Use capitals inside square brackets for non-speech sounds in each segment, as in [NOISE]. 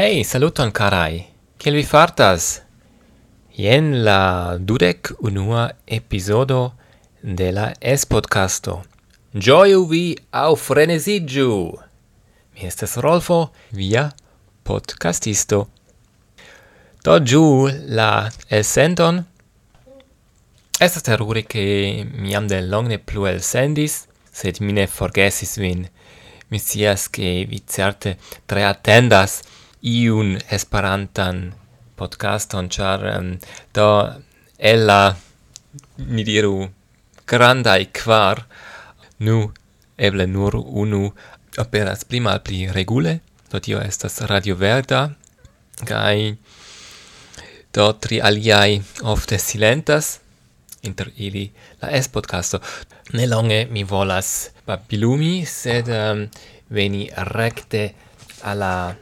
Hei, saluton carai. Kiel vi fartas? Jen la dudek unua episodo de la Es-podcasto. Gioiu vi au frenesigiu! Mi estes Rolfo, via podcastisto. Do giu la elsenton. Estas terure che mi am de longe plu elsendis, sed mi ne forgesis vin. Mi sias che vi certe tre attendas iun esperantan podcaston, char um, do ella, mi diru, grandai kvar, nu eble nur unu operas pli mal pli regule, do tio estas Radio Verda, kai do tri aliai ofte silentas, inter ili la es-podcasto. Ne longe mi volas babilumi, sed um, veni recte alla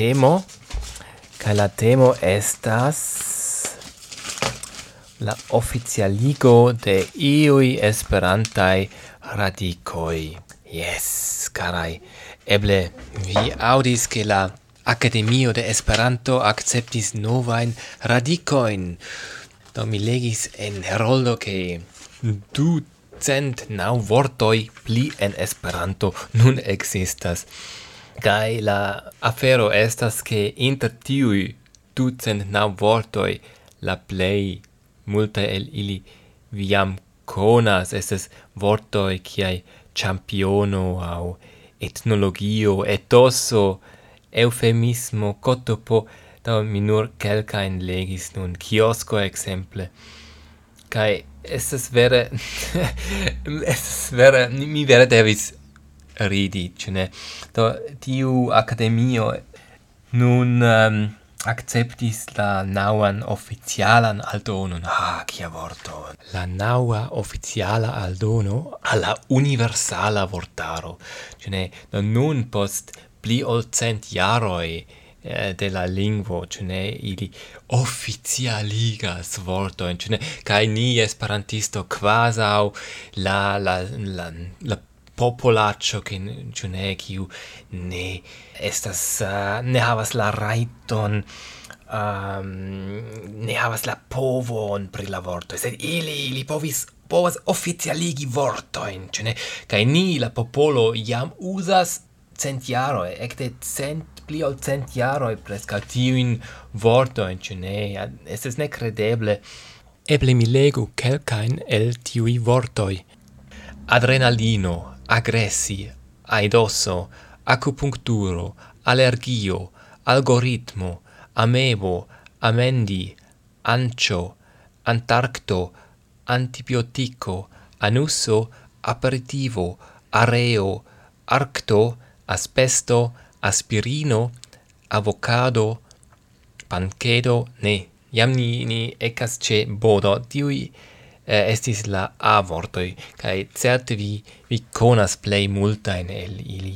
temo kaj la temo estas la oficialigo de iui esperantai radicoi. Yes, carai. Eble, vi audis che la Academio de Esperanto acceptis novain radicoin. Do mi legis en Heroldo che du cent nau vortoi pli en Esperanto nun existas. Kai la afero estas che inter tiui ducent nau vortoi la plei multa el ili viam conas estes vortoi kiai championo au etnologio, etoso, eufemismo, cotopo, da mi nur quelcaen legis nun, kiosco exemple. Kai, estes vere, [LAUGHS] estes vere, mi vere devis ridi, cene. Do tiu academio nun um, acceptis la nauan officialan aldonon. Ha, ah, kia vorto! La naua oficiala aldono alla universala vortaro. Cune, no, nun post pli ol cent jaroi eh, de la lingvo, cune, ili oficialigas vortoin, cune, kai ni esperantisto quasau la, la, la, la popolaccio che ciu ne kiu ne estas uh, ne havas la raiton um, ne havas la povon pri la vorto sed ili ili povis povas oficialigi vortoin ĉu ne? Kaj ni la popolo jam uzas centjaroj ekde cent pli ol cent jaroj preskaŭ tiujn vortojn ĉu ne? Estas nekredeble. Eble mi legu kelkajn el tiui vortoi. Adrenalino, agressi, aidoso, acupuncturo, allergio, algoritmo, amebo, amendi, ancio, antarcto, antibiotico, anusso, aperitivo, areo, arcto, aspesto, aspirino, avocado, pancedo, ne. Jam ni, ni ecas ce bodo, tiui eh, estis la A vortoi, kai certe vi, vi conas plei multain el ili.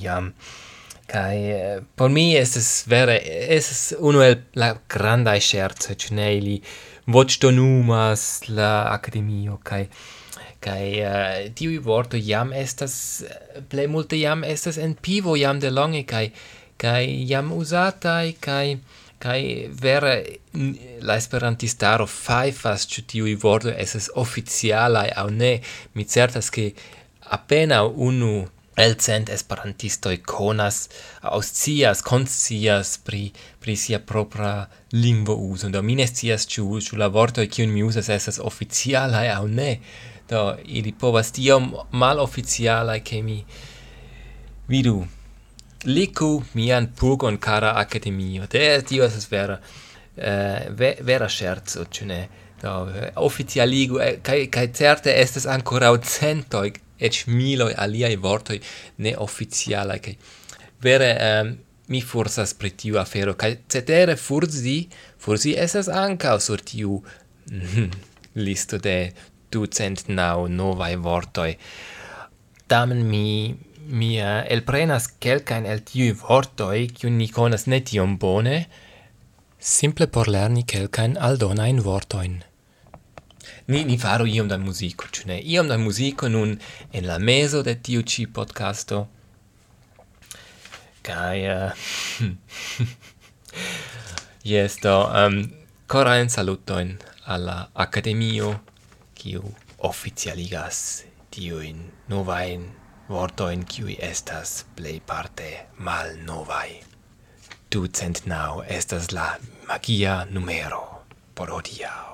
Kai eh, por mi estes vere, es uno el la granda scherzo cune ili voctonumas la academio, kai kai uh, eh, tiui vorto jam estas ple multe jam estas en pivo jam de longe kai kai jam usatai kai kai vere la esperantistaro faifas ĉu tiu vorto estas oficiala aŭ ne. Mi certas ke appena unu elcent esperantistoj konas auscias konscias pri pri sia propra lingvo uzo. Do mi ne scias ĉu ĉu la vorto kiun mi uzas estas oficiala aŭ ne. Do ili povas tiom maloficialaj ke mi vidu liku mian pugon cara academio. De tio es vera eh, ve, vera scherzo, ĉu ne? Do eh, kai, kai certe estas ancora centoj eĉ miloj aliai vortoi ne oficialaj kaj vere um, mi fursas pri tiu afero kai cetere furzi furzi estas ankaŭ sur tiu mhm, listo de ducent nau novaj vortoi. tamen mi mi uh, elprenas kelkajn el tiui vortoi kiun ni conas ne tiom bone, simple por lerni kelkajn aldonain vortoin. Ni, ni faru iom da musico, ĉu ne? Iom da musico nun en la meso de tiu ci podcasto. Kaj... Uh, [LAUGHS] yes, do, um, corain salutoin alla Academio, Akademio, kiu oficialigas tiujn novain vortoin kiui estas plei parte mal novai. Ducent nau estas la magia numero por hodiau.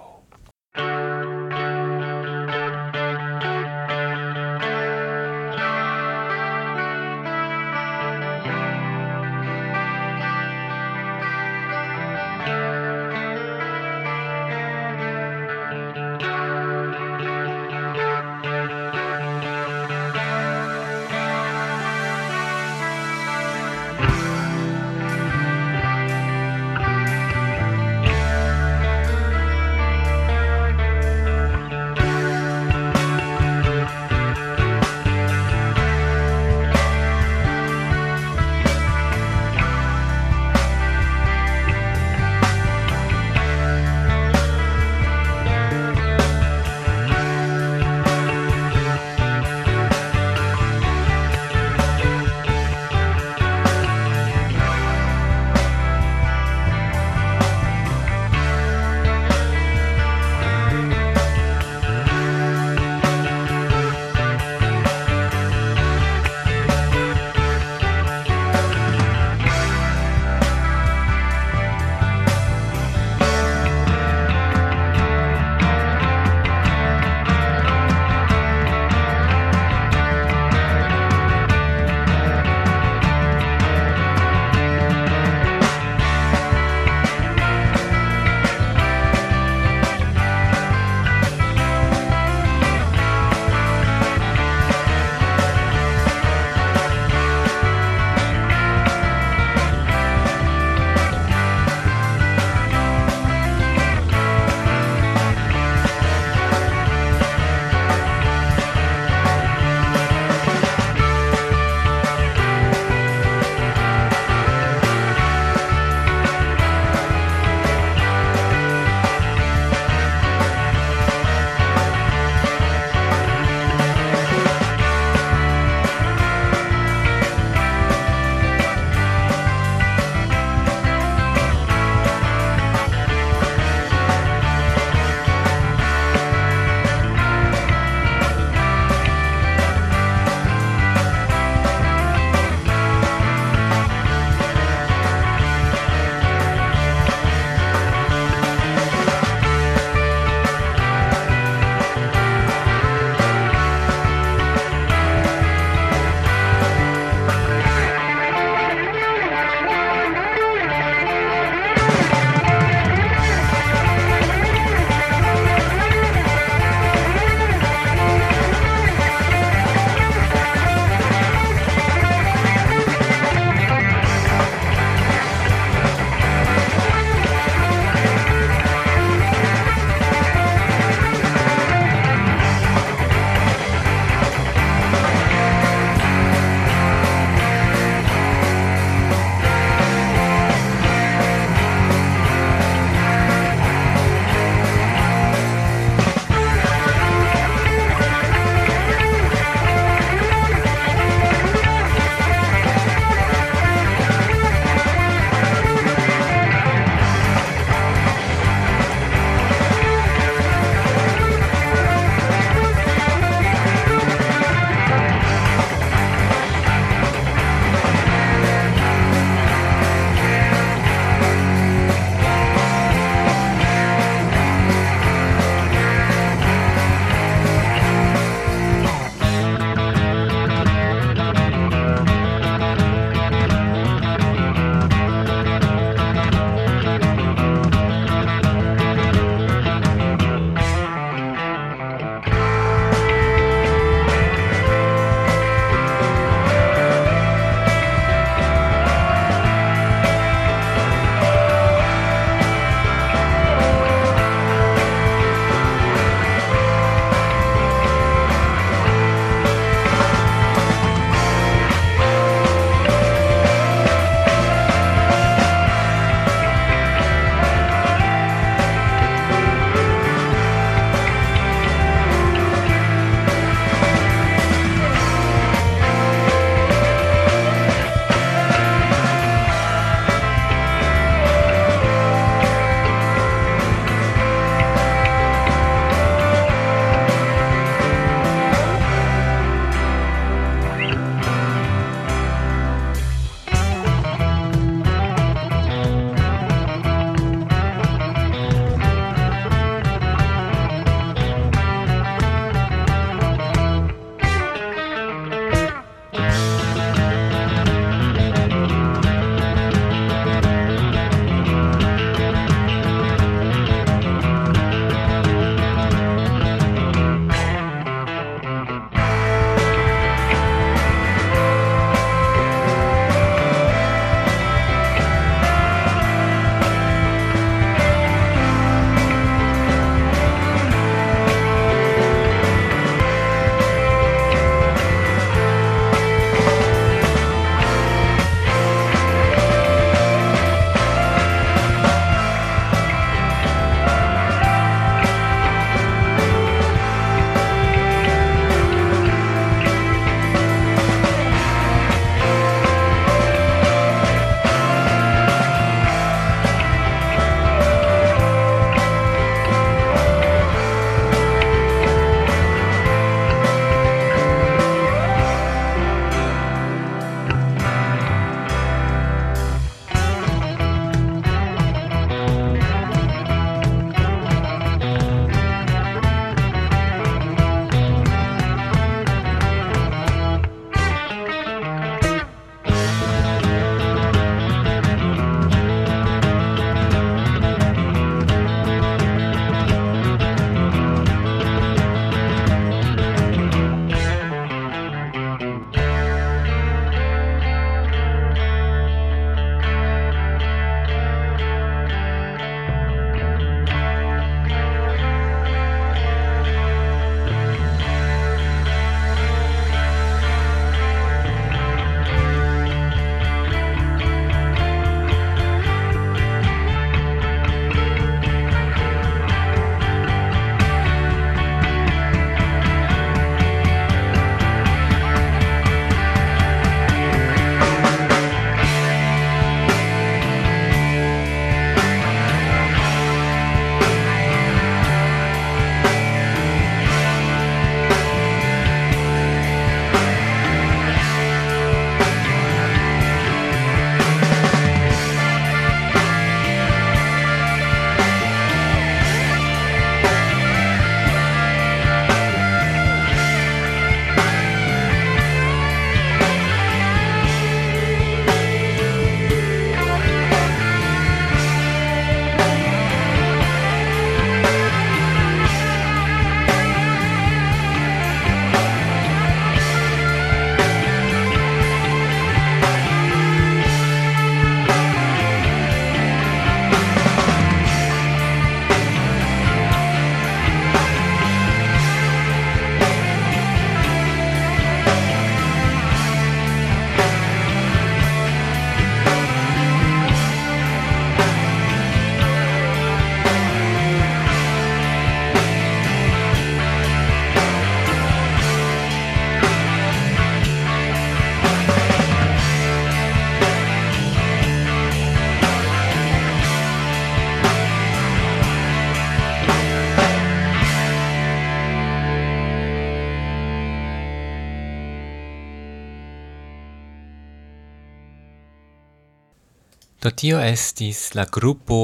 Do tio estis la gruppo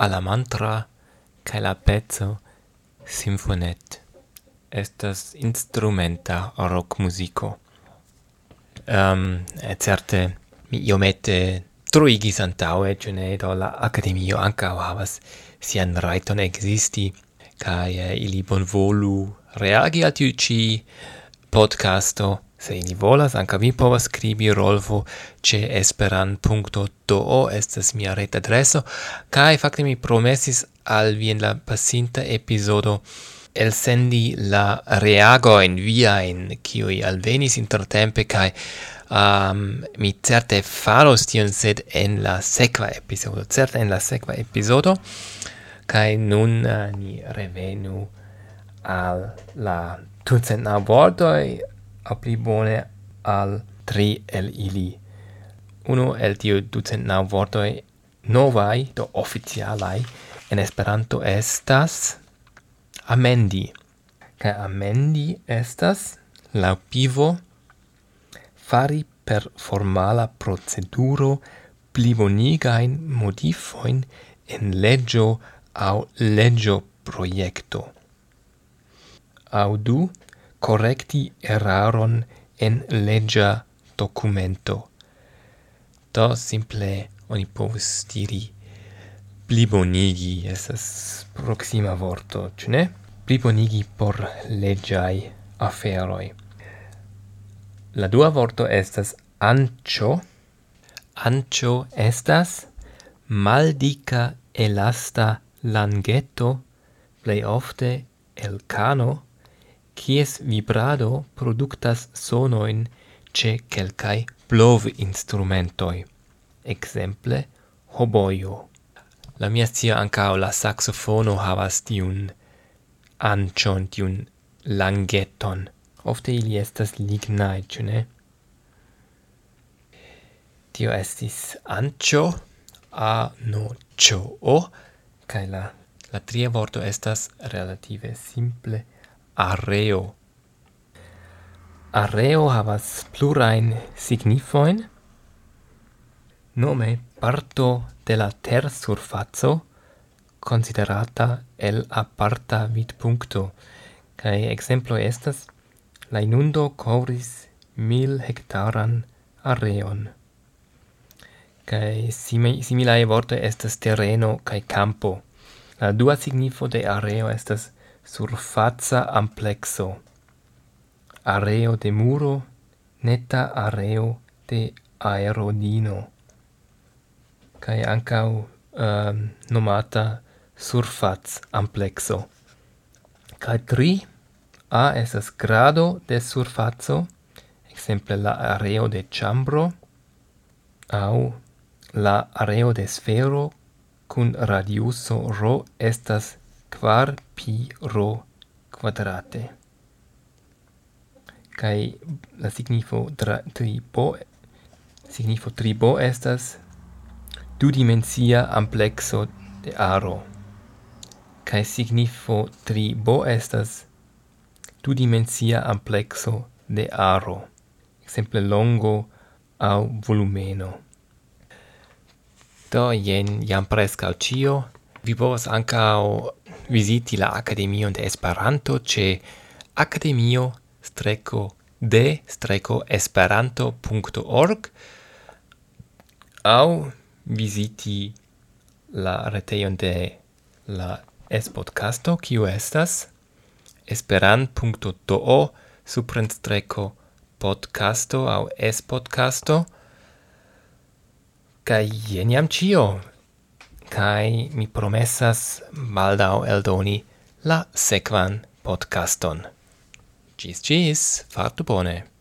alla mantra kaj la pezzo sinfonet. Estas instrumenta rock musico. Um, ehm, e certe mi iomete truigis antaue, cune do la akademio ankaŭ havas sian raiton existi, kaj eh, ili bonvolu reagi al tiu podcasto Se ili volas, anca vi povas scribi rolvo ce esperan.do estas mia ret adreso, cae facte mi promesis al vi en la pasinta episodo el sendi la reago en via reagoin qui al venis intertempe kai um, mi certe faros tion sed en la sequa episodo, certe en la sequa episodo, kai nun uh, ni revenu al la ducentna vortoi pli bone al tri el ili. Uno el tiu ducent nau vortoi novai, do oficialai, en Esperanto estas amendi. Kaj amendi estas, la pivo, fari per formala proceduro plibonigain modifoin en leggio au leggio proiecto. Au du, correcti eraron en legia documento. Do simple oni povus diri plibonigi, esas proxima vorto, cune? Plibonigi por legiai aferoi. La dua vorto estas ancho. Ancho estas maldica elasta langetto, plei ofte el cano, kies vibrado produktas sonoin ce quelcae plov instrumentoi, exemple hoboio. La mia zia ancao la saxofono havas tiun ancion, tiun langeton. Ofte ili estas lignae, ĉu ne? Tio estis ancio, a no cio o, kaj la, la tria vorto estas relative simple areo. Areo havas plurain signifoin, nome parto de la ter surfazo, considerata el aparta vidpuncto, cae exemplo estas la inundo covris mil hectaran areon. Cae simi similae vorte estas terreno cae campo. La dua signifo de areo estas surfaza amplexo areo de muro, neta areo de aerodino, cae ancau um, ehm, nomata surfaz amplexo. kai tri, A esas grado de surfazo exemple la areo de chambro, au la areo de sfero cun radiuso ro estas quar pi rho quadrate. Kai la signifo tra tribo signifo tribo estas du dimensia amplexo de aro. Kai signifo tribo estas du dimensia amplexo de aro. Exemple longo au volumeno. Do jen jam preskaŭ ĉio. Vi povas ankaŭ visiti la Academion de Esperanto ce academio streco de streco esperanto.org au visiti la reteion de la es-podcasto, kiu estas esperan.do suprenstreco podcasto au es-podcasto. Kaj jeniam cio kai mi promessas baldau eldoni la sequan podcaston. Cis cis, fartu bone!